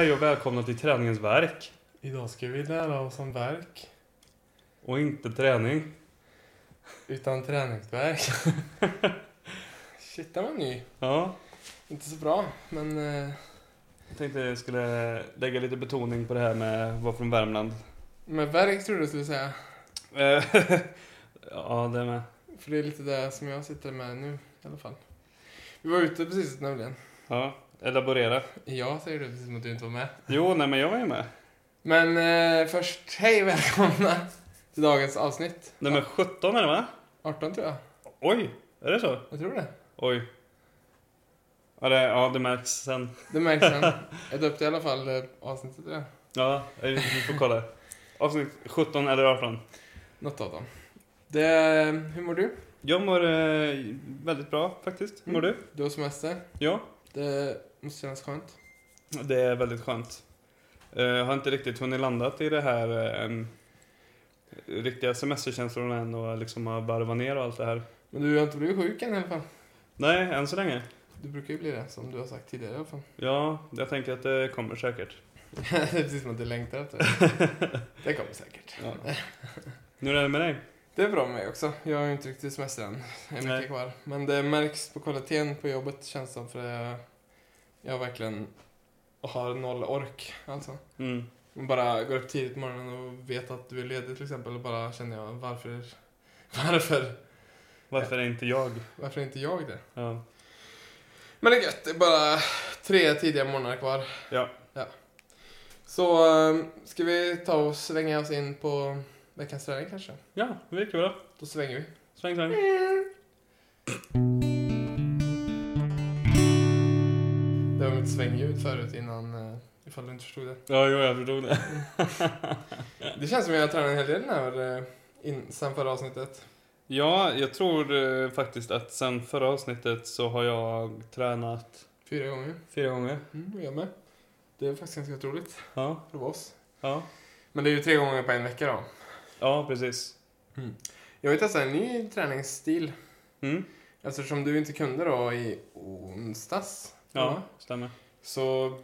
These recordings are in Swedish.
Hej och välkomna till träningens verk. Idag ska vi lära oss om verk Och inte träning. utan träningsverk. Shit, den var ny. Ja, Inte så bra, men eh, jag tänkte jag skulle lägga lite betoning på det här med att vara från Värmland. med verk tror du skulle säga. Eh, ja, det med. För det är lite det som jag sitter med nu i alla fall. Vi var ute precis nämligen. Ja, elaborera. Ja, säger du precis som att du inte var med. Jo, nej men jag var ju med. Men eh, först, hej och välkomna till dagens avsnitt. Nummer 17 är det va? 18 tror jag. Oj, är det så? Jag tror det. Oj. Ja, det, ja, det märks sen. Det märks sen. Jag döpte i alla fall eh, avsnittet. Ja. Ja, vi får kolla. Avsnitt 17 eller 18. Något av dem. Det, hur mår du? Jag mår eh, väldigt bra faktiskt. Mår du? Du har semester. Ja. Det måste kännas skönt. Det är väldigt skönt. Eh, Jag har inte riktigt hunnit landat i det här eh, riktiga semesterkänslorna än och liksom har varvat ner och allt det här. Men du har inte blivit sjuk än i alla fall. Nej, än så länge. Du brukar ju bli det, som du har sagt tidigare i alla fall. Ja, jag tänker att det kommer säkert. det är precis som att du längtar efter det. Det kommer säkert. Ja. Nu är det med dig. Det är bra med mig också. Jag har ju inte riktigt semester än. En Nej. vecka kvar. Men det märks på kvaliteten på jobbet känns som. För jag, jag verkligen har noll ork. Alltså. Mm. Bara går upp tidigt på morgonen och vet att du är ledig till exempel. Och bara känner jag, varför, varför, Varför är inte jag? varför är inte jag det? Ja. Men det är gött. Det är bara tre tidiga morgnar kvar. Ja. Så eh, ska vi ta och svänga oss in på veckans träning kanske? Ja, det gick bra. Då svänger vi. Sväng, sväng. Det var mitt svängljud förut innan, eh, ifall du inte förstod det. Ja, jo, jag förstod det. Det känns som jag har tränat en hel del här, eh, in, sen förra avsnittet. Ja, jag tror eh, faktiskt att sen förra avsnittet så har jag tränat Fyra gånger. fyra gånger. Mm, jag med. Det är faktiskt ganska otroligt Ja, för oss. ja. Men det är ju tre gånger på en vecka då. Ja, precis. Jag har ju testat en ny träningsstil. Mm. Eftersom du inte kunde då i onsdags. Ja, stämmer. Så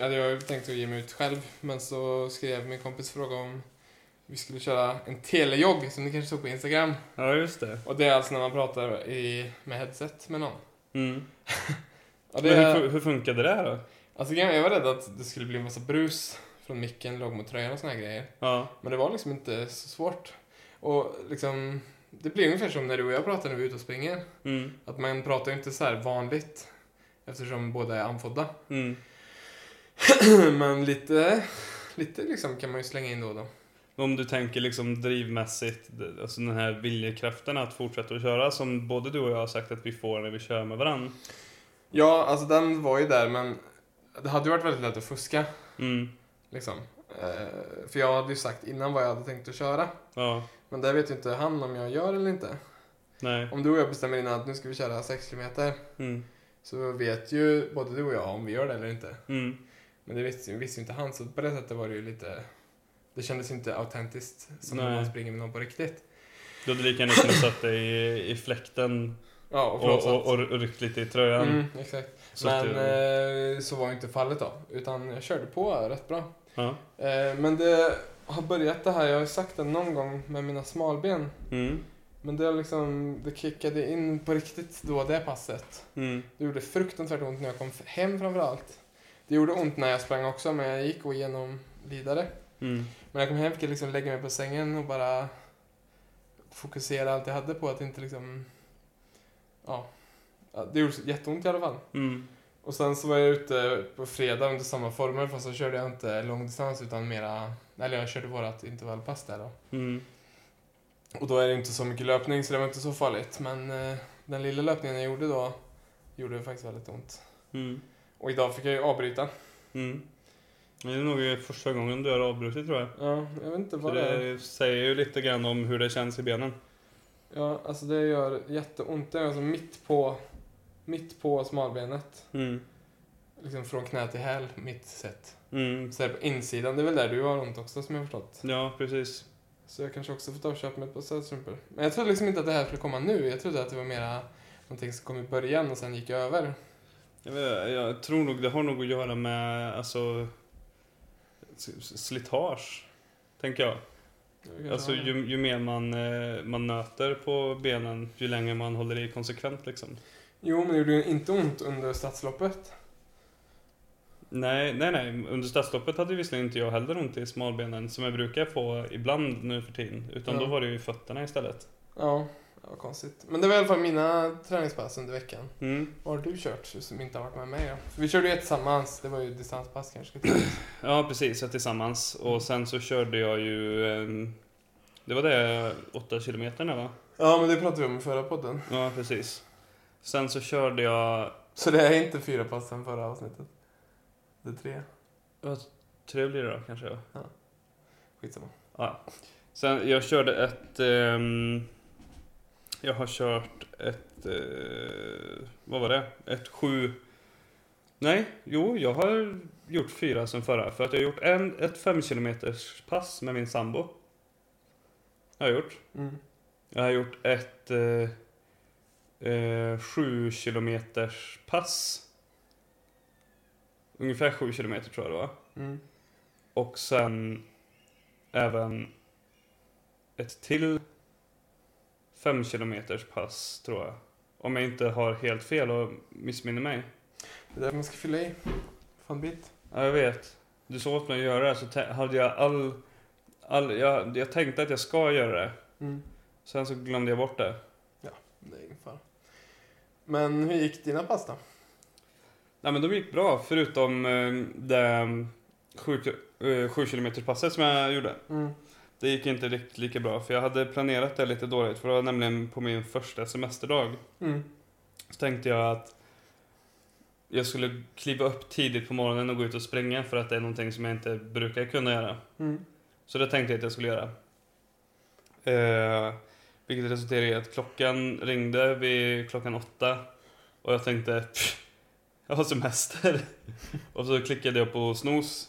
hade jag tänkt att ge mig ut själv, men så skrev min kompis fråga om vi skulle köra en telejogg, som ni kanske såg på Instagram. Ja, just det. Och det är alltså när man pratar i, med headset med någon. Mm. Och Men hur, det, hur funkade det då? alltså jag var rädd att det skulle bli en massa brus från micken, låg mot tröjan och såna här grejer. Ja. Men det var liksom inte så svårt. Och liksom, det blir ungefär som när du och jag pratar när vi är ute och springer. Mm. Att man pratar ju inte så här vanligt, eftersom båda är andfådda. Mm. Men lite, lite liksom kan man ju slänga in då och då. Om du tänker liksom drivmässigt, alltså den här viljekraften att fortsätta att köra som både du och jag har sagt att vi får när vi kör med varann. Ja, alltså den var ju där, men det hade ju varit väldigt lätt att fuska. Mm. Liksom. Eh, för jag hade ju sagt innan vad jag hade tänkt att köra. Ja. Men det vet ju inte han om jag gör eller inte. Nej. Om du och jag bestämmer innan att nu ska vi köra 6 km Mm. Så vet ju både du och jag om vi gör det eller inte. Mm. Men det visste, visste inte han, så på det sättet var det ju lite... Det kändes inte autentiskt som när Nej. man springer med någon på riktigt. Du hade lika gärna kunnat satt dig i, i fläkten Ja, och och, och, och, och ryckt lite i tröjan. Mm, exakt. Så Men det- eh, så var inte fallet då. Utan jag körde på rätt bra. Ja. Eh, men det har börjat det här, jag har sagt det någon gång med mina smalben. Mm. Men det liksom, det kickade in på riktigt då det passet. Mm. Det gjorde fruktansvärt ont när jag kom hem framförallt. Det gjorde ont när jag sprang också, men jag gick och igenom vidare. Mm. Men när jag kom hem fick jag liksom lägga mig på sängen och bara fokusera allt jag hade på att inte liksom... Ja. Det gjorde jätteont i alla fall. Mm. Och sen så var jag ute på fredag under samma former fast så körde jag inte långdistans utan mera... Eller jag körde vårat intervallpass där då. Mm. Och då är det inte så mycket löpning så det var inte så farligt. Men eh, den lilla löpningen jag gjorde då gjorde faktiskt väldigt ont. Mm. Och idag fick jag ju avbryta. Mm. Det är nog första gången du har avbrutit tror jag. Ja, jag vet inte vad det är. det säger ju lite grann om hur det känns i benen. Ja, alltså det gör jätteont. Det är alltså mitt på, mitt på smalbenet. Mm. Liksom från knä till häl, mitt sätt. Mm. Så här på insidan, det är väl där du har ont också som jag har förstått. Ja, precis. Så jag kanske också får ta och köpa mig ett par stödstrumpor. Men jag trodde liksom inte att det här skulle komma nu. Jag trodde att det var mera någonting som kom i början och sen gick över. Jag, vet, jag tror nog det har nog att göra med alltså slitage. Tänker jag. Alltså ju, ju mer man, eh, man nöter på benen, ju längre man håller i konsekvent liksom. Jo, men det gjorde ju inte ont under stadsloppet. Nej, nej, nej. Under stadsloppet hade visserligen inte jag heller ont i smalbenen som jag brukar få ibland nu för tiden. Utan Ja. då var det ju fötterna istället. Ja, det var konstigt. Men det var i alla fall mina träningspass under veckan. Mm. Vad har du kört som inte har varit med mig? För vi körde ju ett tillsammans, det var ju distanspass kanske. Ja, precis. Ja, tillsammans. Och sen så körde jag ju... ehm, det var det, 8 kilometer nu va? ja, men det pratade vi om i förra podden. Ja, precis. Sen så körde jag... Så det är inte fyra pass sen förra avsnittet. Det är tre. Vad tre blir det då kanske? Ja. Skitsamma. Ja. Sen, jag körde ett... ehm, jag har kört ett... eh, vad var det? Ett sju... Nej, jo, jag har gjort fyra sen förra. För att jag har gjort en, ett fem kilometers pass med min sambo. Har jag gjort. Mm. Jag har gjort ett eh, eh, sju kilometers pass. Ungefär sju kilometer tror jag det var. Mm. Och sen även ett till fem kilometers pass tror jag. Om jag inte har helt fel och missminner mig. Det är därför man ska fylla i. Fan bit. Ja, jag vet. Du sa åt mig att göra det så hade jag all... all jag, jag tänkte att jag ska göra det. Mm. Sen så glömde jag bort det. Det är ingen fara. Men hur gick dina pass då? Nej men de gick bra förutom eh, det 7 eh, sju kilometers passet som jag gjorde. Mm. Det gick inte riktigt lika bra för jag hade planerat det lite dåligt för det var nämligen på min första semesterdag. Mm. Så tänkte jag att jag skulle kliva upp tidigt på morgonen och gå ut och springa för att det är någonting som jag inte brukar kunna göra. Mm. Så det tänkte jag att jag skulle göra. Eh, vilket resulterade i att klockan ringde vid klockan åtta och jag tänkte "Pff, jag har semester. och så klickade jag på snooze.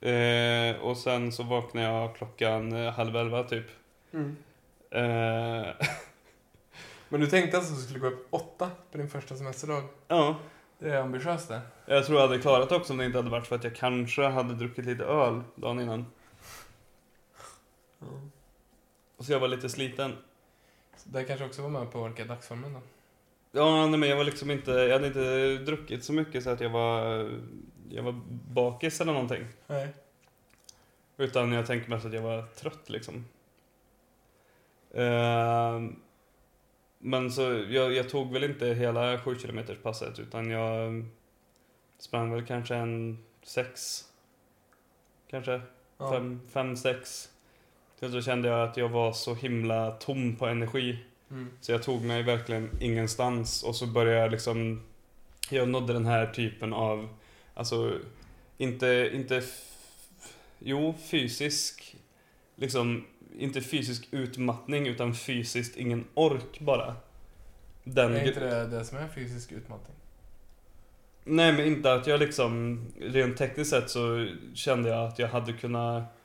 Eh, och sen så vaknade jag klockan eh, halv elva typ. Mm. Eh, Men du tänkte alltså att du skulle gå upp åtta på din första semesterdag? ja, Det är ambitiöst det. jag tror jag hade klarat det också om det inte hade varit för att jag kanske hade druckit lite öl dagen innan. Och så jag var lite sliten. Så det kanske också var med att påverka dagsformen då? Ja, nej, men jag var liksom inte, jag hade inte druckit så mycket så att jag var, jag var bakis eller någonting. Nej. Utan jag tänker mest att jag var trött liksom. Ehm, men så jag, jag tog väl inte hela 7 km passet utan jag sprang väl kanske en sex. Kanske Ja. fem, fem, sex. Sen så kände jag att jag var så himla tom på energi. Mm. Så jag tog mig verkligen ingenstans och så började jag liksom Jag nådde den här typen av Alltså Inte, inte Jo, fysisk Liksom Inte fysisk utmattning utan fysiskt ingen ork bara Den är inte det det som är fysisk utmattning? Nej men inte att jag liksom Rent tekniskt sett så kände jag att jag hade kunnat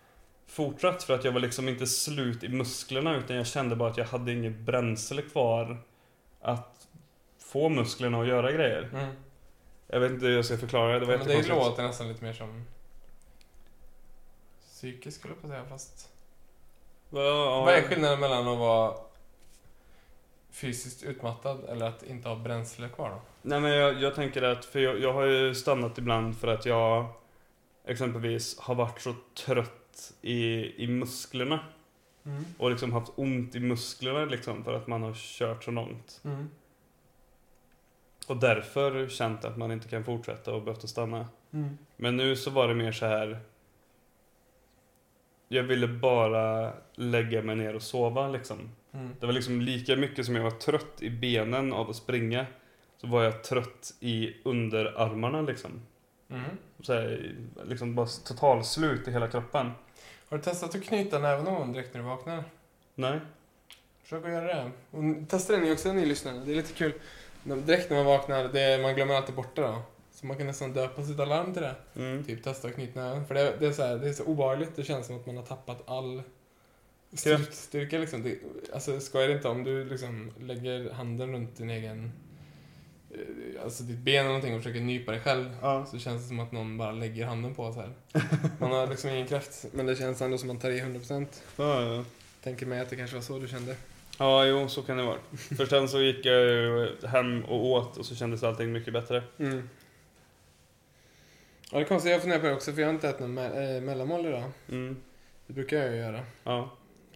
Fortsatt för att jag var liksom inte slut i musklerna utan jag kände bara att jag hade inget bränsle kvar Att få musklerna att göra grejer Mm. Jag vet inte hur jag ska förklara det, det var Men det låter nästan lite mer som psykiskt skulle jag på säga fast... Ja, Vad är skillnaden mellan att vara fysiskt utmattad eller att inte ha bränsle kvar då? Nej men jag, jag tänker att, för jag, jag har ju stannat ibland för att jag Exempelvis har varit så trött i, i musklerna Mm. Och liksom haft ont i musklerna liksom för att man har kört så långt Mm. Och därför känt att man inte kan fortsätta och behövt stanna. Mm. Men nu så var det mer så här. Jag ville bara lägga mig ner och sova liksom. Mm. Det var liksom lika mycket som jag var trött i benen av att springa. Så var jag trött i underarmarna liksom. Mm. Så här, liksom bara total slut i hela kroppen. Har du testat att knyta näven någon direkt när du vaknar? Nej. Försök att göra det. Och testa det ni också, ni lyssnare. Det är lite kul. Direkt när man vaknar, det, man glömmer alltid bort det då. Så man kan nästan döpa sitt alarm till det. Mm. Typ testa att knyta näven. För det, det, är så här, det är så obehagligt. Det känns som att man har tappat all styrk, Kraft. styrka. Liksom. Det, alltså, skojar inte om du liksom lägger handen runt din egen alltså ditt ben eller någonting och försöker nypa dig själv Ja. så känns det som att någon bara lägger handen på så här. Man har liksom ingen kraft, men det känns ändå som att man tar i 100%. Ja, ja. Tänker mig att det kanske var så du kände. ja, jo, så kan det vara. För sen så gick jag ju hem och åt och så kändes allting mycket bättre. Mm. Ja, det är konstigt. Jag funderar på det också, för jag har inte ätit någon me- äh, mellanmål idag. Mm. Det brukar jag ju göra. Ja.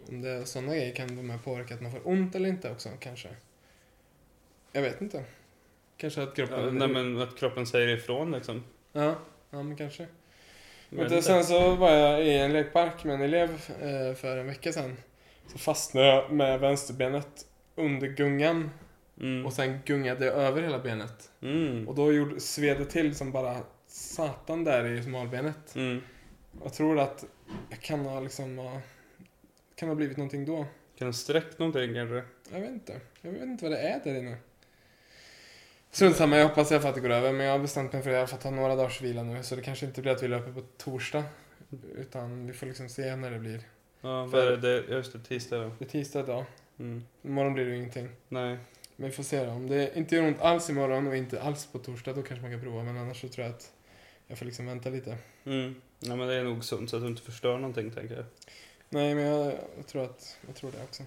Om det är sådana grejer kan vara med och påverka att man får ont eller inte också, kanske. Jag vet inte. Kanske att kroppen... ja. Nej men att kroppen säger ifrån liksom. Ja, ja men kanske. Du, inte. sen så var jag i en lekpark med en elev eh, för en vecka sedan. Så fastnade jag med vänsterbenet under gungan Mm. och sen gungade jag över hela benet. Mm. Och då gjorde, sved det till som bara satan där i smalbenet. Mm. Jag tror att jag kan ha liksom ha, kan ha blivit någonting då. Kan du sträckt någonting kanske? Jag vet inte. Jag vet inte vad det är där inne. Strunt samma, jag hoppas i alla fall att det går över. Men jag har bestämt mig för att jag får ta några dagars vila nu. Så det kanske inte blir att vi löper på torsdag. Utan vi får liksom se när det blir. Ja, För- det? Just det, tisdag då. Det är tisdag idag. Mm. Imorgon blir det ingenting. Nej. Men vi får se då. Om det inte gör ont alls imorgon och inte alls på torsdag, då kanske man kan prova. Men annars så tror jag att jag får liksom vänta lite. Mm. Ja, men det är nog sunt så att du inte förstör någonting tänker jag. Nej, men jag, jag tror att jag tror det också.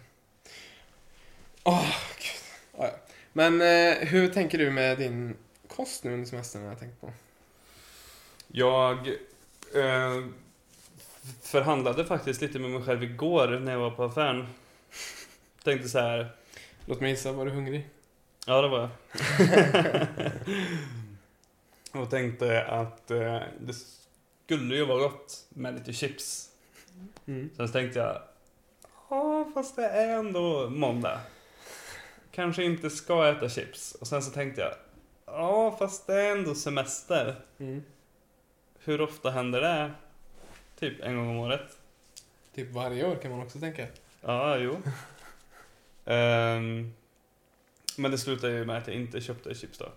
Åh, gud. Ja, ja. Men eh, hur tänker du med din kost nu under semestern jag tänkt på? Jag eh, förhandlade faktiskt lite med mig själv igår när jag var på affären. Tänkte så här. Låt mig gissa, var du hungrig? Ja, det var jag. och tänkte att eh, det skulle ju vara gott med lite chips. Mm. Sen tänkte jag, ja fast det är ändå måndag. Kanske inte ska äta chips. Och sen så tänkte jag, ja fast det är ändå semester. Mm. Hur ofta händer det? Typ en gång om året. Typ varje år kan man också tänka. Ja, jo. Ehm, men det slutade ju med att jag inte köpte chips då.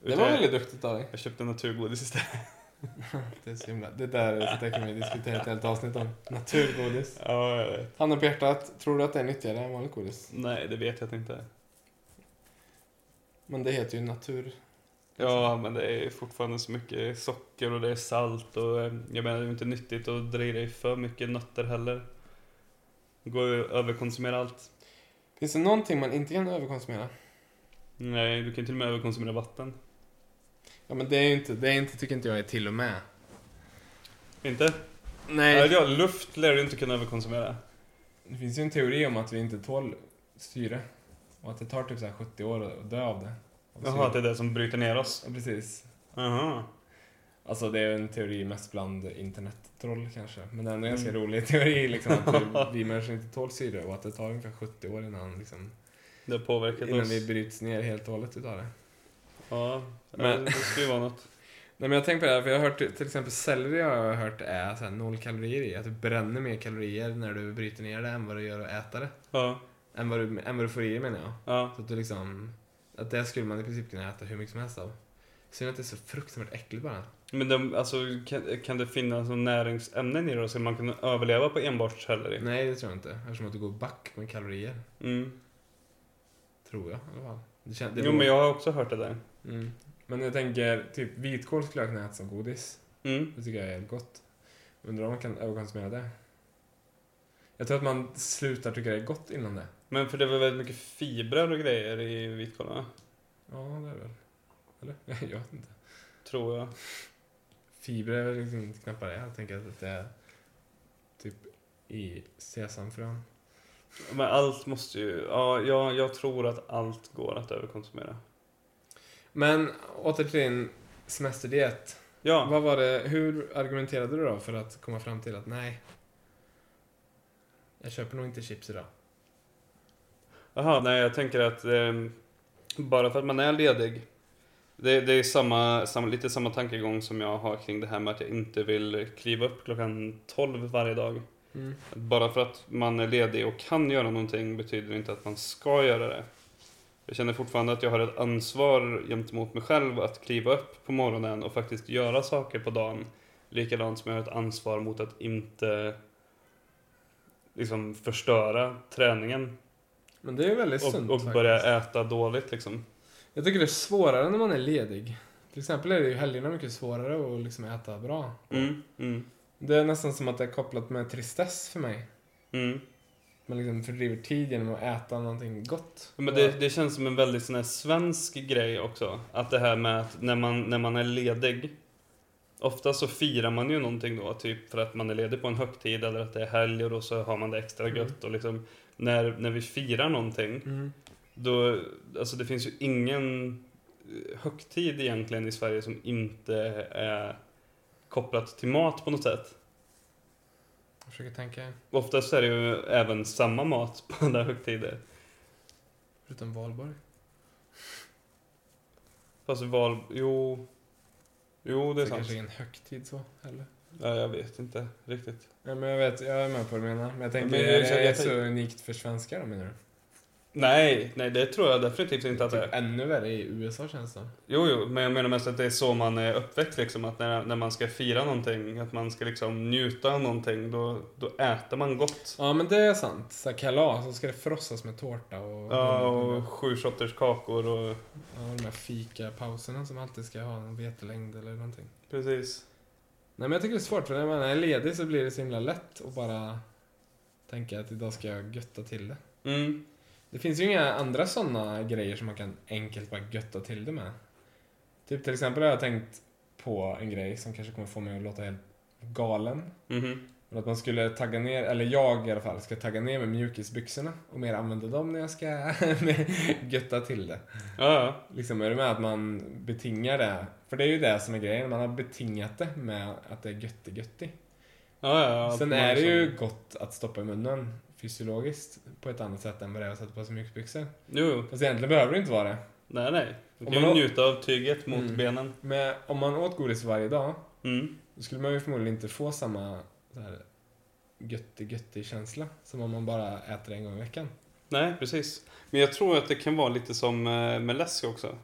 Det var väldigt duktigt av dig. Jag köpte naturgodis istället. Det är så himla... Det där, det där kan vi diskutera ett helt avsnitt om. Naturgodis. Ja, jag vet. Handen på hjärtat, tror du att det är nyttigare än vanligt godis? Nej, det vet jag inte. Men det heter ju natur. Ja, men det är fortfarande så mycket socker och det är salt och eh, jag menar det är inte nyttigt att dra i dig för mycket nötter heller. Det går ju att överkonsumera allt. Finns det någonting man inte kan överkonsumera? Nej, du kan till och med överkonsumera vatten. Ja men det är ju inte, det är inte, tycker inte jag är till och med. Inte? Nej. Nej. Ja, luft lär du inte kunna överkonsumera. Det finns ju en teori om att vi inte tål syre. Och att det tar typ så här 70 år att dö av det. Jaha, att det är det som bryter ner oss. Ja, precis. Jaha. Alltså det är en teori mest bland internettroll kanske. Men det är en ganska rolig teori liksom att vi människor inte tål syre och att det tar ungefär 70 år innan, liksom, Det har påverkat innan oss. vi bryts ner helt och hållet utav det. Ja, Men- men... det skulle ju vara något. Nej men jag tänker på det här, för jag har hört till exempel selleri har jag hört är så här noll kalorier i. Att du bränner mer kalorier när du bryter ner det än vad du gör att äta det. Ja, Än vad du, än vad du får i dig menar jag. ja. Så att du liksom, att det skulle man i princip kunna äta hur mycket som helst av. Synd att det är så fruktansvärt äckligt bara. Men de, alltså, kan, kan det finnas någon näringsämnen i det? Så man kan överleva på enbart selleri? Nej det tror jag inte. Eftersom att du går back med kalorier. Mm. Tror jag i alla fall. Det kän, det Jo, beror- men jag har också hört det där. mm. Men jag tänker, typ vitkål skulle jag kunna äta som godis. Mm. Det tycker jag är gott. Undrar om man kan överkonsumera det. Jag tror att man slutar tycka det är gott innan det. Men för det väl väldigt mycket fibrer och grejer i vitkål, va? Ja, det är väl. Eller? Jag vet inte. Tror jag. Fibrer är väl liksom knappt det. Jag tänker att det är typ i sesamfrön. Men allt måste ju... Ja, jag, jag tror att allt går att överkonsumera. Men åter till din semesterdiet. Ja, Vad var det, hur argumenterade du då för att komma fram till att nej, jag köper nog inte chips idag? Jaha, nej jag tänker att ehm, bara för att man är ledig. Det, det är samma, samma, lite samma tankegång som jag har kring det här med att jag inte vill kliva upp klockan 12 varje dag. Mm. Bara för att man är ledig och kan göra någonting betyder inte att man ska göra det. Jag känner fortfarande att jag har ett ansvar gentemot mig själv att kliva upp på morgonen och faktiskt göra saker på dagen. Likadant som jag har ett ansvar mot att inte liksom förstöra träningen Men det är väldigt och, sunt och faktiskt. börja äta dåligt liksom. Jag tycker det är svårare när man är ledig. Till exempel är det ju helgerna mycket svårare att liksom äta bra. Mm, mm, Det är nästan som att det är kopplat med tristess för mig. mm. Man liksom fördriver tid genom att äta någonting gott. Men det, det känns som en väldigt sån svensk grej också. Att det här med att när man, när man är ledig. Ofta så firar man ju någonting då, typ för att man är ledig på en högtid eller att det är helg och då så har man det extra Mm. gött. Och liksom, när, när vi firar någonting, Mm. då, alltså det finns ju ingen eh, högtid egentligen i Sverige som inte är kopplat till mat på något sätt. Jag försöker tänka. Oftast är det ju även samma mat på alla högtider. Förutom valborg. Fast val... Jo... Jo, det är Det sant. kanske ingen högtid så heller. Ja, jag vet inte riktigt. Ja, men jag vet, jag är med på vad du menar. Men jag tänker, Men jag- är det jag- så unikt för svenskar då menar du? Nej, nej det tror jag definitivt inte att det Typ är. ännu värre i USA känns det Jo, jo, men jag menar mest att det är så man är uppväxt liksom. Att när, när man ska fira någonting, att man ska liksom njuta av någonting, då, då äter man gott. Ja men det är sant. Så här kalas, så ska det frossas med tårta och... Ja, och sju sorters kakor och... Ja, de här fika-pauserna som alltid ska ha en vetelängd eller någonting. Precis. Nej men jag tycker det är svårt för när man är ledig så blir det så himla lätt att bara tänka att idag ska jag götta till det. Mm. Det finns ju inga andra sådana grejer som man kan enkelt bara götta till det med. Typ till exempel har jag tänkt på en grej som kanske kommer få mig att låta helt galen. Mhm. Men att man skulle tagga ner, eller jag i alla fall, ska tagga ner med mjukisbyxorna och mer använda dem när jag ska götta till det. Ja, ja. Liksom är det med att man betingar det, för det är ju det som är grejen, man har betingat det med att det är götti götti. Ja, ja, ja. Sen är det ju gott att stoppa i munnen fysiologiskt på ett annat sätt än vad det är att sätta på sig mjukisbyxor. Jo. Fast egentligen behöver det inte vara det. Nej, nej. Du Om kan man ju har- njuta av tyget mot Mm. benen. Men om man åt godis varje dag, Mm. då skulle man ju förmodligen inte få samma här götti götti känsla som om man bara äter en gång i veckan. Nej, precis. Men jag tror att det kan vara lite som eh, med läsk också.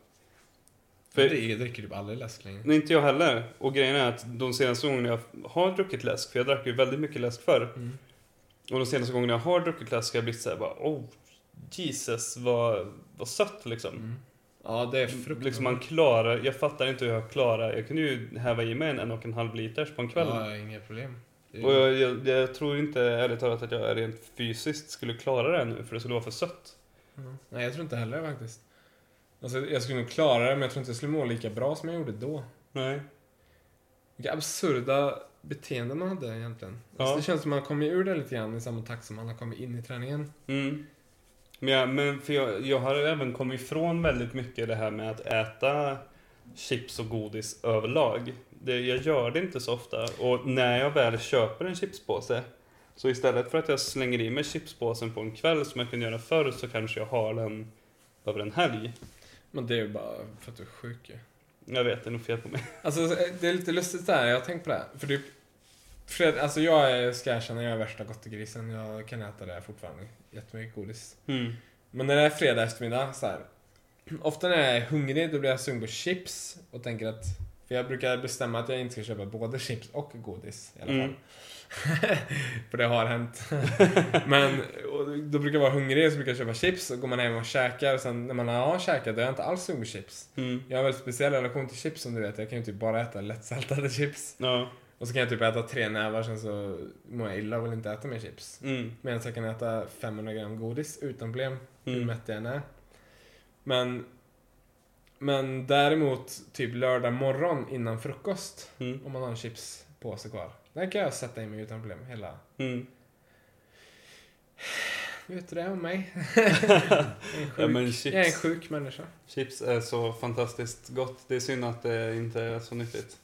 För- jag dricker typ aldrig läsk längre. Nej, inte jag heller. Och grejen är att de senaste gångerna jag har druckit läsk, för jag drack ju väldigt mycket läsk förr. Mm. Och de senaste gångerna jag har druckit läsk har jag blivit såhär bara oh Jesus vad, vad sött liksom. Mm. Ja, det är fruktansvärt. Liksom man klarar, jag fattar inte hur jag klarar, jag kunde ju häva i mig en en och en halv liters på en kväll. Ja, inga problem. Är- Och jag, jag, jag tror inte ärligt talat att jag rent fysiskt skulle klara det nu för det skulle vara för sött. Mm. Nej, jag tror inte heller faktiskt. Alltså, jag skulle nog klara det, men jag tror inte jag skulle må lika bra som jag gjorde då. Nej. Vilka absurda beteenden man hade egentligen. Alltså, Ja. det känns som man kommer ur det lite grann i samma takt som man har kommit in i träningen. Mm. Men, jag, men för jag, jag har även kommit ifrån väldigt mycket det här med att äta chips och godis överlag. Det, jag gör det inte så ofta. Och när jag väl köper en chipspåse så istället för att jag slänger i mig chipspåsen på en kväll som jag kunde göra förr så kanske jag har den över en helg. Men det är ju bara för att du är sjuk ju. Jag vet, det är nog fel på mig. Alltså, det är lite lustigt där, jag har tänkt på det. här. För typ, Fred, alltså jag är, ska erkänna, jag är värsta gottegrisen. Jag kan äta det fortfarande. Jättemycket godis. Mm. Men när det är fredag eftermiddag, så här. Ofta när jag är hungrig, då blir jag sugen på chips och tänker att... För jag brukar bestämma att jag inte ska köpa både chips och godis i alla fall. Mm. för det har hänt. Men då brukar jag vara hungrig och så brukar jag köpa chips och går man hem och käkar. Och sen när man har käkat, då är jag inte alls sugen på chips. Mm. Jag har en väldigt speciell relation till chips som du vet. Jag kan ju typ bara äta lättsaltade chips. Ja. Och så kan jag typ äta tre nävar, sen så mår jag illa och vill inte äta mer chips. Mm. Medan jag kan äta 500 gram godis utan problem, hur Mm. mätt jag än är. Men, men däremot typ lördag morgon innan frukost, Mm. om man har en chipspåse kvar. Där kan jag sätta i mig utan problem hela... Mm. Vet du det om mig? jag, är Ja, men chips. jag är en sjuk människa. Chips är så fantastiskt gott. Det är synd att det inte är så nyttigt.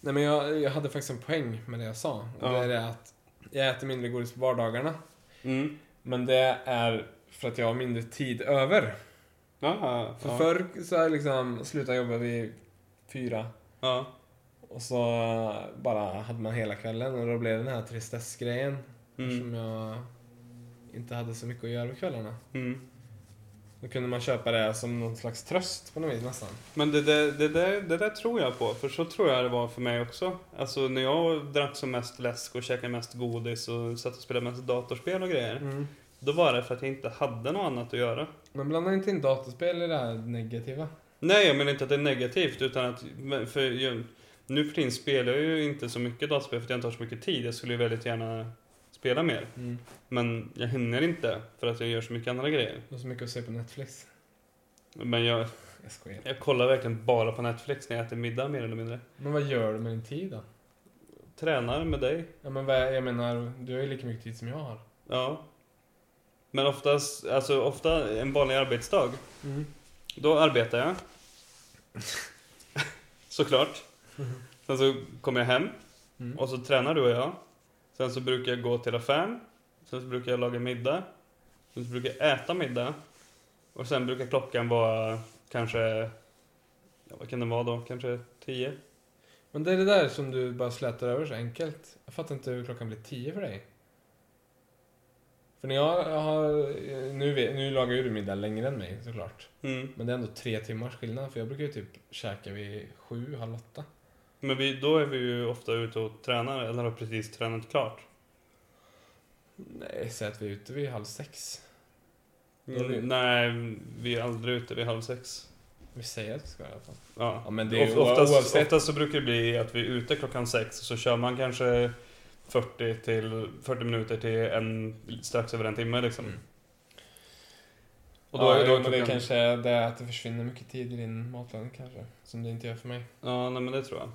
Nej men jag, jag hade faktiskt en poäng med det jag sa. Ja. Det är det att jag äter mindre godis på vardagarna. Mm. Men det är för att jag har mindre tid över. Ja, För ja. förr så jag liksom slutade jobba vid fyra. ja. Och så bara hade man hela kvällen och då blev det den här tristessgrejen. Mm. Eftersom jag inte hade så mycket att göra på kvällarna. Mm. Då kunde man köpa det som någon slags tröst på något vis nästan. Men det där, det, där, det där tror jag på, för så tror jag det var för mig också. Alltså när jag drack som mest läsk och käkade mest godis och satt och spelade mest datorspel och grejer. Då var det för att jag inte hade något annat att göra. Men blanda inte in datorspel i det här negativa. Nej, jag menar inte att det är negativt utan att, för jag, nu för tiden spelar jag ju inte så mycket dataspel för att jag inte har så mycket tid. Jag skulle ju väldigt gärna spela mer. Mm. Men jag hinner inte för att jag gör så mycket andra grejer. Du har så mycket att se på Netflix. Men jag, Jag skojar. jag kollar verkligen bara på Netflix när jag äter middag mer eller mindre. Men vad gör du med din tid då? Tränar med dig. Ja, men vad, jag menar, du har ju lika mycket tid som jag har. Ja. Men oftast, alltså ofta en vanlig arbetsdag. Mm. Då arbetar jag. Såklart. Sen så kommer jag hem Mm. och så tränar du och jag. Sen så brukar jag gå till affären. Sen så brukar jag laga middag. Sen så brukar jag äta middag. Och sen brukar klockan vara kanske, ja, vad kan det vara då? Kanske tio? Men det är det där som du bara slätar över så enkelt. Jag fattar inte hur klockan blir tio för dig. För när jag, har... Nu, vet- nu lagar ju du middag längre än mig såklart. Mm. Men det är ändå tre timmars skillnad för jag brukar ju typ käka vid sju, halv åtta. Men vi, då är vi ju ofta ute och tränar, eller har precis tränat klart. Nej, säg att vi är ute vid halv sex. Är vi- Mm, nej, vi är aldrig ute vid halv sex. Vi säger att vi ska i alla fall. Ja. Ja, men det är oftast, oavsett- oftast så brukar det bli att vi är ute klockan sex, så kör man kanske 40 till 40 minuter till en, strax över en timme liksom. Mm. Och då, ja, är- då är men det klockan... kanske är det att det försvinner mycket tid i din matlagning kanske. Som det inte gör för mig. Ja, nej men det tror jag.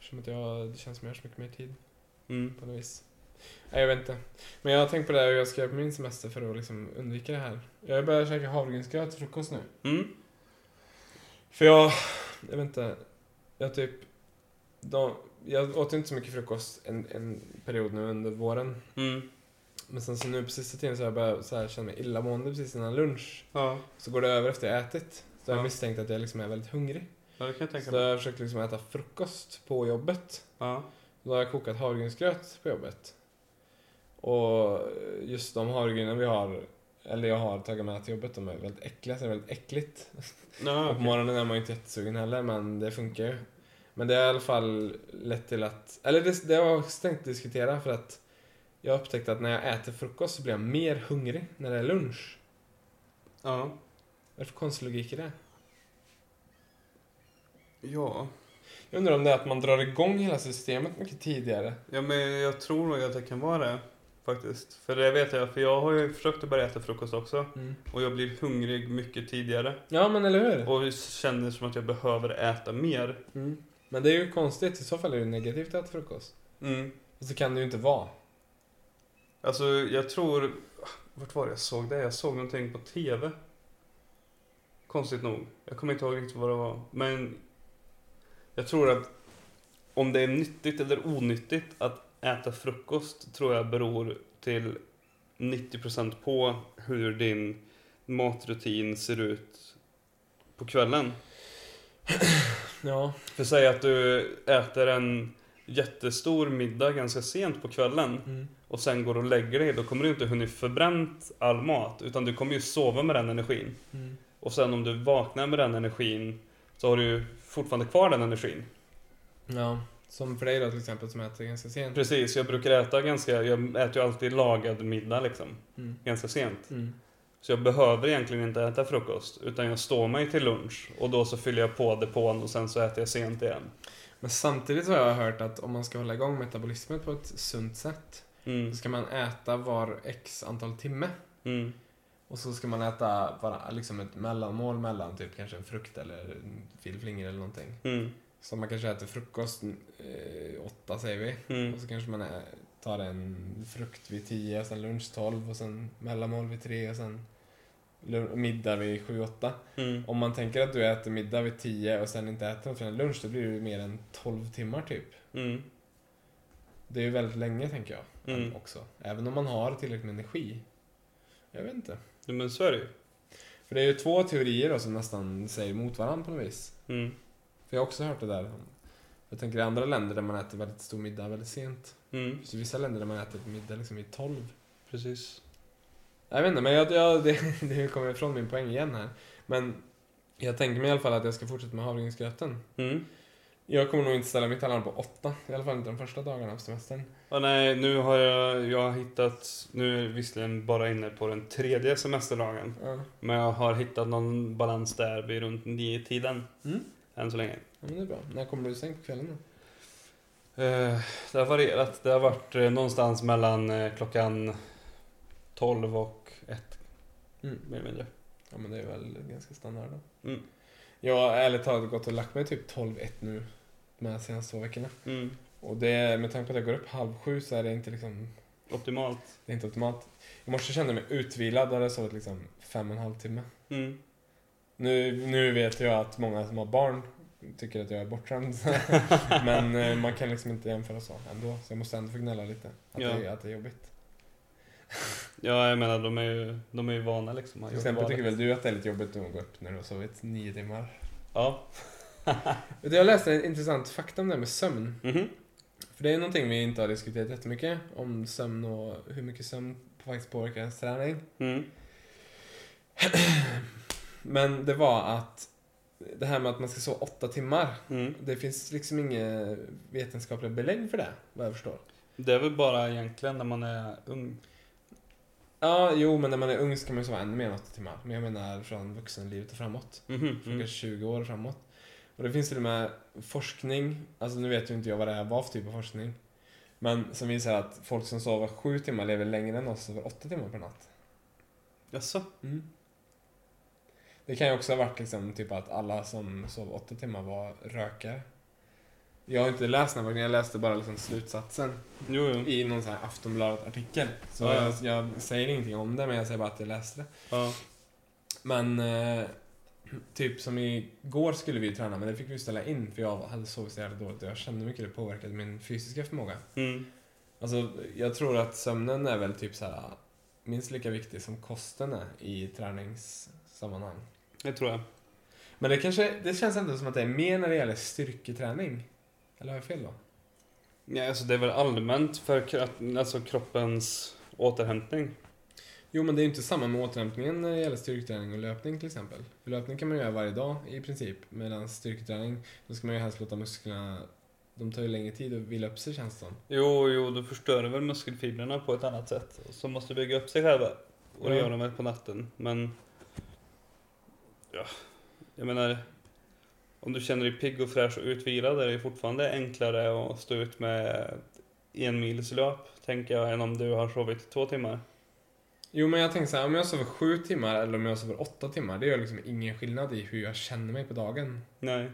Som att jag, det känns som jag har så mycket mer tid Mm. på något vis. Nej, jag vet inte. Men jag har tänkt på det här hur jag ska göra på min semester för att liksom undvika det här. Jag har börjat käka havregrynsgröt till frukost nu. Mm. För jag, jag vet inte. Jag typ, de, jag åt inte så mycket frukost en, en period nu under våren. Mm. Men sen så nu på sista tiden så har jag börjat så här, känna mig illamående precis innan lunch. Ja. Så går det över efter jag ätit. Så jag Ja. har misstänkt att jag liksom är väldigt hungrig. ja, det kan jag tänka Så då har jag försökt liksom äta frukost på jobbet. Ja. Då har jag kokat havregrynsgröt på jobbet. Och just de havregrynen vi har, eller jag har tagit med till jobbet, de är väldigt äckliga, så det är väldigt äckligt. Ja, Och på morgonen är man ju inte jättesugen heller, men det funkar ju. Men det har i alla fall lett till att, eller det, det har jag också tänkt diskutera för att jag har upptäckt att när jag äter frukost så blir jag mer hungrig när det är lunch. ja. För konstig logik i det? Ja. Jag undrar om det är att man drar igång hela systemet mycket tidigare. Ja, men jag tror nog att det kan vara det. Faktiskt. För det vet jag, för jag har ju försökt att börja äta frukost också. Och jag blir hungrig mycket tidigare. Ja, men eller hur? Och känner som att jag behöver äta mer. Mm. Men det är ju konstigt, i så fall är det negativt att äta frukost. Mm. Och så kan det ju inte vara. Alltså, jag tror... Vart var det jag såg det? Jag såg någonting på TV. Konstigt nog. Jag kommer inte ihåg riktigt vad det var. Men jag tror att om det är nyttigt eller onyttigt att äta frukost tror jag beror till 90% på hur din matrutin ser ut på kvällen. Ja. För säg att du äter en jättestor middag ganska sent på kvällen Mm. och sen går och lägger dig, då kommer du inte hunnit förbränt all mat. Utan du kommer ju sova med den energin. Mm. Och sen om du vaknar med den energin så har du fortfarande kvar den energin. Ja. Som för dig då till exempel som äter ganska sent. Precis, jag brukar äta ganska, jag äter ju alltid lagad middag liksom. Mm. Ganska sent. Så jag behöver egentligen inte äta frukost. Utan jag står mig till lunch och då så fyller jag på depån och sen så äter jag sent igen. Men samtidigt har jag hört att om man ska hålla igång metabolismen på ett sunt sätt Mm. så ska man äta var x antal timme. Mm. Och så ska man äta bara liksom ett mellanmål mellan typ kanske en frukt eller en filflingor eller någonting. Mm. Så man kanske äter frukost eh, åtta säger vi. Mm. Och så kanske man tar en frukt vid 10, sen lunch 12 och sen mellanmål vid 3 och sen middag vid 7-8. Mm. Om man tänker att du äter middag vid 10 och sen inte äter något förrän lunch, då blir det ju mer än 12 timmar typ. Mm. Det är ju väldigt länge tänker jag. Mm. Också. Även om man har tillräckligt med energi. Jag vet inte. Men så är det ju. För det är ju två teorier då som nästan säger emot varandra på något vis. Mm. För jag har också hört det där. Jag tänker i andra länder där man äter väldigt stor middag väldigt sent. Mm. Så vissa länder där man äter middag liksom vid 12. Precis. Jag vet inte, men jag, jag, det, det kommer ifrån min poäng igen här. Men jag tänker mig i alla fall att jag ska fortsätta med havregrynsgröten. Mm. Jag kommer nog inte ställa mitt alarm på åtta. I alla fall inte de första dagarna av semestern. Ja, nej, nu har jag, jag har hittat, nu är jag visserligen bara inne på den tredje semesterdagen. Ja. Men jag har hittat någon balans där vid runt nio tiden Mm. än så länge. ja, men det är bra. När kommer du sänkt på kvällen då? Eh, det har varierat. Det har varit eh, någonstans mellan eh, klockan 12 och 1 Mm. mer eller mindre. Ja, men det är väl ganska standard då. Mm. Jag har ärligt talat gått och lagt mig typ 12-1 nu de senaste två veckorna. Mm. Och det, med tanke på att jag går upp halv sju så är det inte liksom, Optimalt. det är inte optimalt. I morse kände jag mig utvilad, då hade jag sovit liksom fem och en halv timme. Mm. Nu, nu vet jag att många som har barn tycker att jag är bortskämd. Men eh, man kan liksom inte jämföra så ändå. Så jag måste ändå få gnälla lite. Att, Ja. det, att det är jobbigt. Ja, jag menar de är ju, de är ju vana liksom. Har Till exempel tycker väl du att det är lite jobbigt att gå upp när du har sovit nio timmar? Ja. Jag läste en intressant fakta om det här med sömn. Mhm. För det är någonting vi inte har diskuterat jättemycket. Om sömn och hur mycket sömn faktiskt påverkar ens träning. Mm. Men det var att det här med att man ska sova åtta timmar. Mm. Det finns liksom inga vetenskapliga belägg för det, vad jag förstår. Det är väl bara egentligen när man är ung. Ja, jo, men när man är ung ska man ju sova ännu mer än åtta timmar. Men jag menar från vuxenlivet och framåt. Mhm. Från Mm. kanske 20 år framåt. Och det finns till och med forskning, alltså nu vet ju inte jag vad det här var för typ av forskning. Men som visar att folk som sover sju timmar lever längre än oss som sover åtta timmar per natt. Jaså? Mm. Det kan ju också ha varit liksom typ att alla som sov åtta timmar var rökare. Jag har inte läst den här forskningen, jag läste bara liksom slutsatsen Jo, jo. i någon sån här Aftonbladet-artikel. Så Ja, ja. jag, jag säger ingenting om det, men jag säger bara att jag läste det. Ja. Men eh, typ som igår skulle vi träna, men det fick vi ställa in för jag hade sovit så jävla dåligt och jag kände mycket det påverkade min fysiska förmåga. Mm. Alltså, jag tror att sömnen är väl typ så här minst lika viktig som kosten är i träningssammanhang. Det tror jag. Men det kanske, det känns ändå som att det är mer när det gäller styrketräning. Eller har jag fel då? Ja, alltså det är väl allmänt för alltså kroppens återhämtning. Jo, men det är ju inte samma med återhämtningen när det gäller styrketräning och löpning till exempel. För löpning kan man göra varje dag i princip. Medan styrketräning, då ska man ju helst låta musklerna, de tar ju längre tid att vila upp sig känns det. Jo, jo, du förstör väl muskelfibrerna på ett annat sätt. Som måste bygga upp sig själva. Och det gör de väl på natten. Men... Ja, jag menar... Om du känner dig pigg och fräsch och utvilad är det fortfarande enklare att stå ut med en mils löp, tänker jag, än om du har sovit två timmar. Jo, men jag tänker så här, om jag sover sju timmar eller om jag sover åtta timmar, det gör liksom ingen skillnad i hur jag känner mig på dagen. Nej.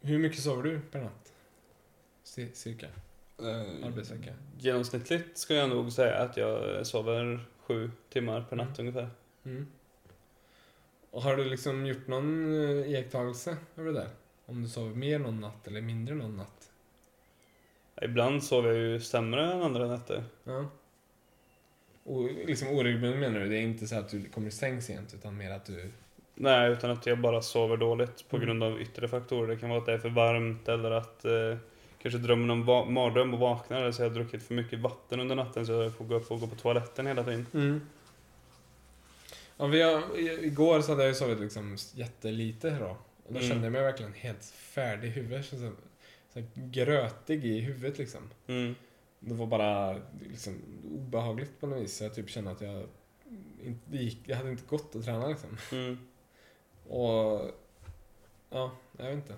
Hur mycket sover du per natt? C- cirka. Uh, Arbetsvecka. genomsnittligt ska jag nog säga att jag sover sju timmar per natt ungefär. Mm. Och har du liksom gjort någon eh, iakttagelse över det där? Om du sover mer någon natt eller mindre någon natt? Ibland sover jag ju sämre än andra nätter. Ja. Och liksom oregelbundet menar du? Det är inte så att du kommer i säng sent utan mer att du... Nej, utan att jag bara sover dåligt på Mm. grund av yttre faktorer. Det kan vara att det är för varmt eller att eh, kanske drömmer om va- mardröm och vaknar eller så har jag druckit för mycket vatten under natten så jag får gå upp och gå på toaletten hela tiden. Mm. Ja, vi har, igår så hade jag ju sovit liksom jättelite då. Och då Mm. kände jag mig verkligen helt färdig i huvudet. Så, så, grötig i huvudet liksom. Mm. Det var bara liksom obehagligt på något vis. Så jag typ kände att jag inte gick, jag hade inte gått att träna liksom. Mm. Och ja, jag vet inte.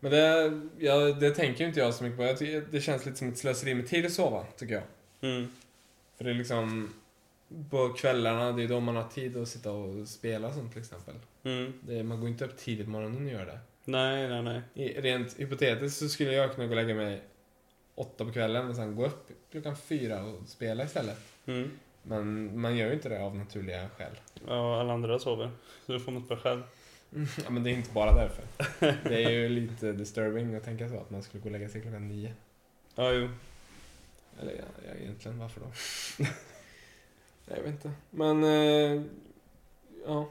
Men det, ja, det tänker inte jag så mycket på. Jag tycker, det känns lite som ett slöseri med tid att sova, tycker jag. Mm. För det är liksom på kvällarna, det är då man har tid att sitta och spela sånt till exempel. Mm. Det, man går inte upp tidigt på morgonen och gör det. Nej, nej, nej. I, rent hypotetiskt så skulle jag kunna gå och lägga mig åtta på kvällen och sen gå upp klockan fyra och spela istället. Mm. Men man gör ju inte det av naturliga skäl. Ja, alla andra sover. Så du får något bra själv. Ja, men det är inte bara därför. Det är ju lite disturbing att tänka så, att man skulle gå och lägga sig klockan nio. Ja, jo. Eller ja egentligen, varför då? jag vet inte. Men, eh, ja.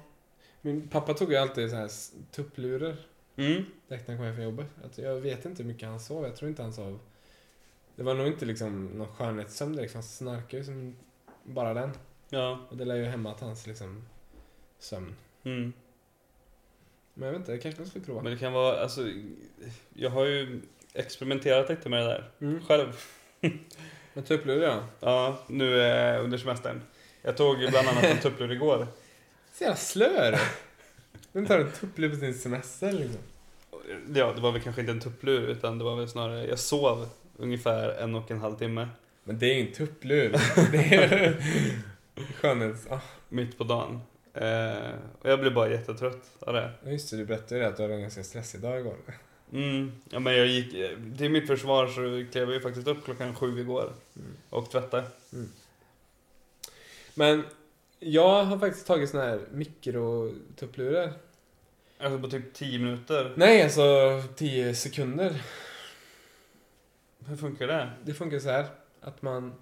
Min pappa tog ju alltid så här tupplurar Mm. direkt när han kom hem från jobbet. Att jag vet inte hur mycket han sov, jag tror inte han sov. Det var nog inte liksom någon skönhetssömn direkt, han snarkade ju som bara den. Ja. Och det lär ju hämmat hans liksom sömn. Mm. Men jag vet inte, det kanske man skulle prova. Men det kan vara, alltså, jag har ju experimenterat lite med det där Mm. själv. Men tupplur ja. Ja, nu eh, under semestern. Jag tog bland annat en tupplur igår. Så jävla slö är du. Vem tar en tupplur på sin semester liksom? Ja, det var väl kanske inte en tupplur utan det var väl snarare, jag sov ungefär en och en halv timme Men det är ju en tupplur. Det är skönhets... Ah, mitt på dagen. Eh, och jag blev bara jättetrött av det. just det, du berättade ju det att du hade en ganska stressig dag igår. Mm, ja men jag gick, till mitt försvar så klev jag ju faktiskt upp klockan sju igår Mm. och tvättade. Men jag har faktiskt tagit såna här mikrotupplurar. Alltså på typ 10 minuter. Nej, alltså 10 sekunder. Hur funkar det? Det funkar så här att man...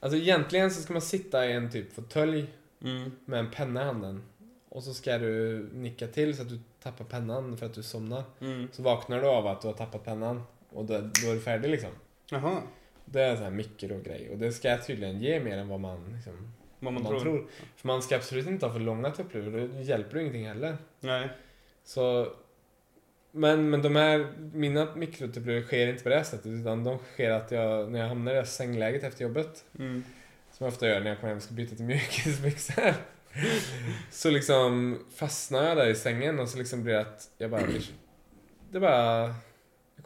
Alltså egentligen så ska man sitta i en typ fåtölj Mm. med en penna i handen. Och så ska du nicka till så att du tappar pennan för att du somnar. Mm. Så vaknar du av att du har tappat pennan och då, då är du färdig liksom. Jaha, Det är en sån här mikrogrej och det ska tydligen ge mer än vad man, liksom, vad man, vad man tror. tror. För man ska absolut inte ha för långa tupplurar, då hjälper det ingenting heller. Nej. Så, men, men de här, mina mikrotupplurar sker inte på det sättet utan de sker att jag, när jag hamnar i det här sängläget efter jobbet, Mm. som jag ofta gör när jag kommer hem och ska byta till mjukisbyxor, så liksom fastnar jag där i sängen och så liksom blir det att jag bara det bara,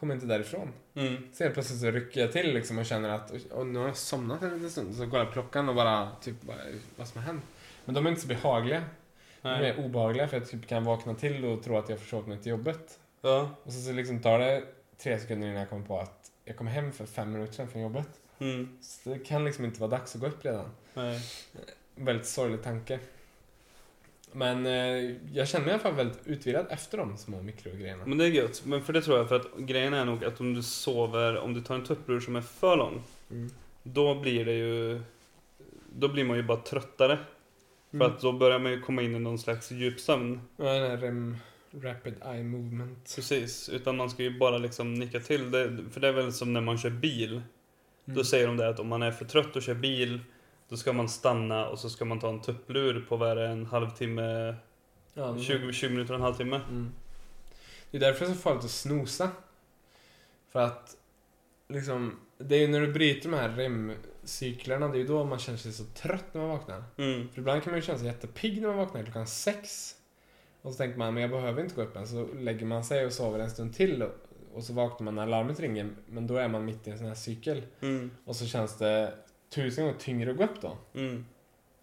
kommer inte därifrån. Mm. Så helt plötsligt så rycker jag till liksom och känner att och nu har jag somnat en liten stund. Så kollar jag klockan och bara typ vad, som har hänt. Men de är inte så behagliga. De Nej. är obehagliga för jag typ kan vakna till och tro att jag försovit mig till jobbet. Ja. Och så, så liksom tar det tre sekunder innan jag kommer på att jag kom hem för fem minuter sedan från jobbet. Mm. Så det kan liksom inte vara dags att gå upp redan. Nej. Väldigt sorglig tanke. Men eh, jag känner mig i alla fall väldigt utvilad efter de små mikrogrejerna. Men det är gött. Men för det tror jag, för att grejen är nog att om du sover, om du tar en tupplur som är för lång, Mm. då blir det ju, då blir man ju bara tröttare. För Mm. att då börjar man ju komma in i någon slags djupsömn. Ja, den här REM, Rapid Eye Movement. Precis, utan man ska ju bara liksom nicka till. Det, för det är väl som när man kör bil. Mm. Då säger de det att om man är för trött och kör bil, då ska man stanna och så ska man ta en tupplur på vad är det, en halvtimme, Ja, men- 20, 20 minuter, en halvtimme. Mm. Det är därför det är så farligt att snosa. För att, liksom, det är ju när du bryter de här REM-cyklerna, det är ju då man känner sig så trött när man vaknar. Mm. För ibland kan man ju känna sig jättepigg när man vaknar klockan sex. Och så tänker man, men jag behöver inte gå upp än. Så lägger man sig och sover en stund till. Och, och så vaknar man när larmet ringer. Men då är man mitt i en sån här cykel. Mm. Och så känns det tusen gånger tyngre att gå upp då. Mm.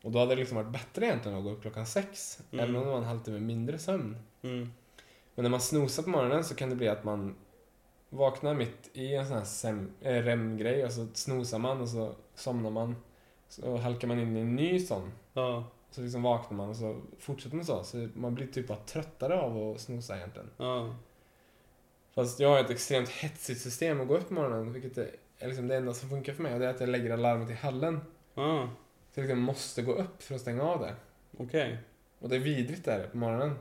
Och då hade det liksom varit bättre egentligen att gå upp klockan sex. Mm. Även om det var en halvtimme mindre sömn. Mm. Men när man snosar på morgonen så kan det bli att man vaknar mitt i en sån här sem- äh, REM-grej och så snosar man och så somnar man. Så halkar man in i en ny sån. Ja. Så liksom vaknar man och så fortsätter man så. Så man blir typ bara tröttare av att snosa egentligen. Ja. Fast jag har ett extremt hetsigt system att gå upp på morgonen. Vilket är är liksom det enda som funkar för mig. Och det är att jag lägger alarmet i hallen. Ja. Så jag liksom måste gå upp för att stänga av det. Okej. Och det är vidrigt där på morgonen.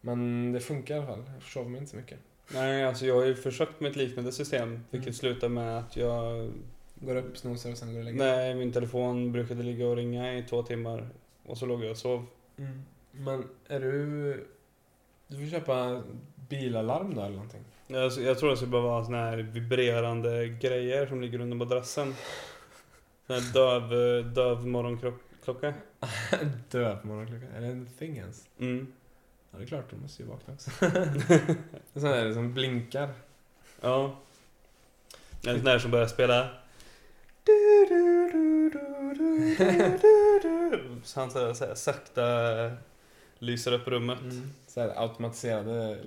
Men det funkar i alla fall. Jag försover mig inte så mycket. Nej, alltså jag har ju försökt med ett liknande system. Vilket Mm. slutar med att jag... Går upp, snosar och sen går och lägger. Nej, min telefon brukade ligga och ringa i två timmar. Och så låg jag och sov. Mm. Men är du... Du får köpa bilalarm då eller någonting. Jag, jag tror det skulle behöva vara såna här vibrerande grejer som ligger under madrassen. Sån här döv, döv morgonklocka. Dö på morgonklockan. Är det en thing ens? Mm. Ja, det är klart. Du måste ju vakna också. sån där som blinkar. Ja. En sån där som börjar spela. Så han så här, så här, sakta lyser upp rummet. Mm. Så här automatiserade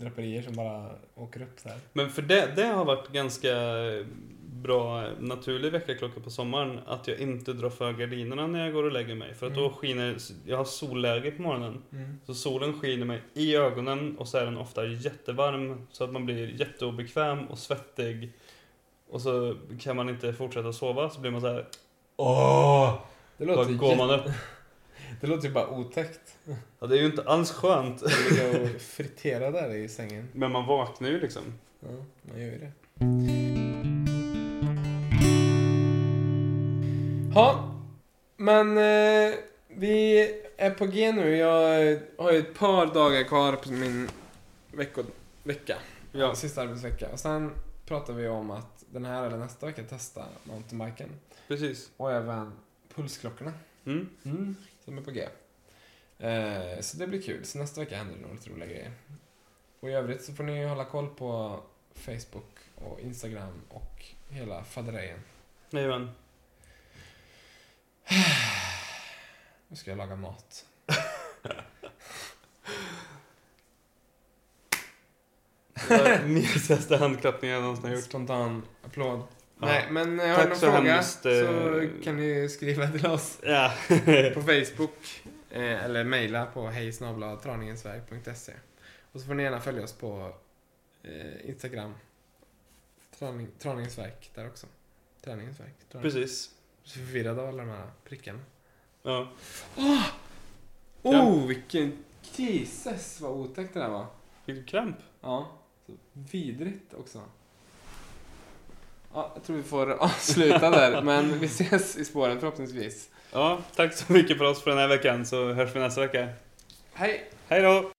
draperier som bara åker upp så här. Men för det, det har varit ganska bra naturlig väckarklocka på sommaren att jag inte drar för gardinerna när jag går och lägger mig. För att då Mm. skiner, jag har solläge på morgonen. Mm. Så solen skiner mig i ögonen och så är den ofta jättevarm så att man blir jätteobekväm och svettig. Och så kan man inte fortsätta sova så blir man så här. Åh! Det Då låter, går jä- man upp. Det låter ju bara otäckt. Ja, det är ju inte alls skönt. Att ligga och fritera där i sängen. Men man vaknar ju liksom. Ja, man gör ju det. Ja, men eh, vi är på G nu. Jag har ju ett par dagar kvar på min vecka. Ja, Sista arbetsvecka. Och sen pratar vi om att den här eller nästa vecka testa mountainbiken. precis. Och även pulsklockorna. Mm. Som är på G. Eh, så det blir kul. Så nästa vecka händer det nog lite roliga grejer. Och i övrigt så får ni hålla koll på Facebook och Instagram och hela faderejen. Jajamän. Nu ska jag laga mat. Det var mysigaste handklappningen jag någonsin har gjort. Spontan applåd. Nej, men har Tack ni någon så fråga hemskt, eh, så kan ni skriva till oss Ja. på Facebook eh, eller mejla på hejsnabelatraningens.se Och så får ni gärna följa oss på eh, Instagram. Traning, traningens där också. Träningens verk. Träning. Precis. Så förvirrad av alla de här prickarna. Ja. Oh, vilken... Jesus, vad otäckt det där var. Fick du kramp? Ja, så vidrigt också. Ja, jag tror vi får avsluta där, men vi ses i spåren förhoppningsvis. Ja, tack så mycket för oss för den här veckan så hörs vi nästa vecka. Hej! Hej då!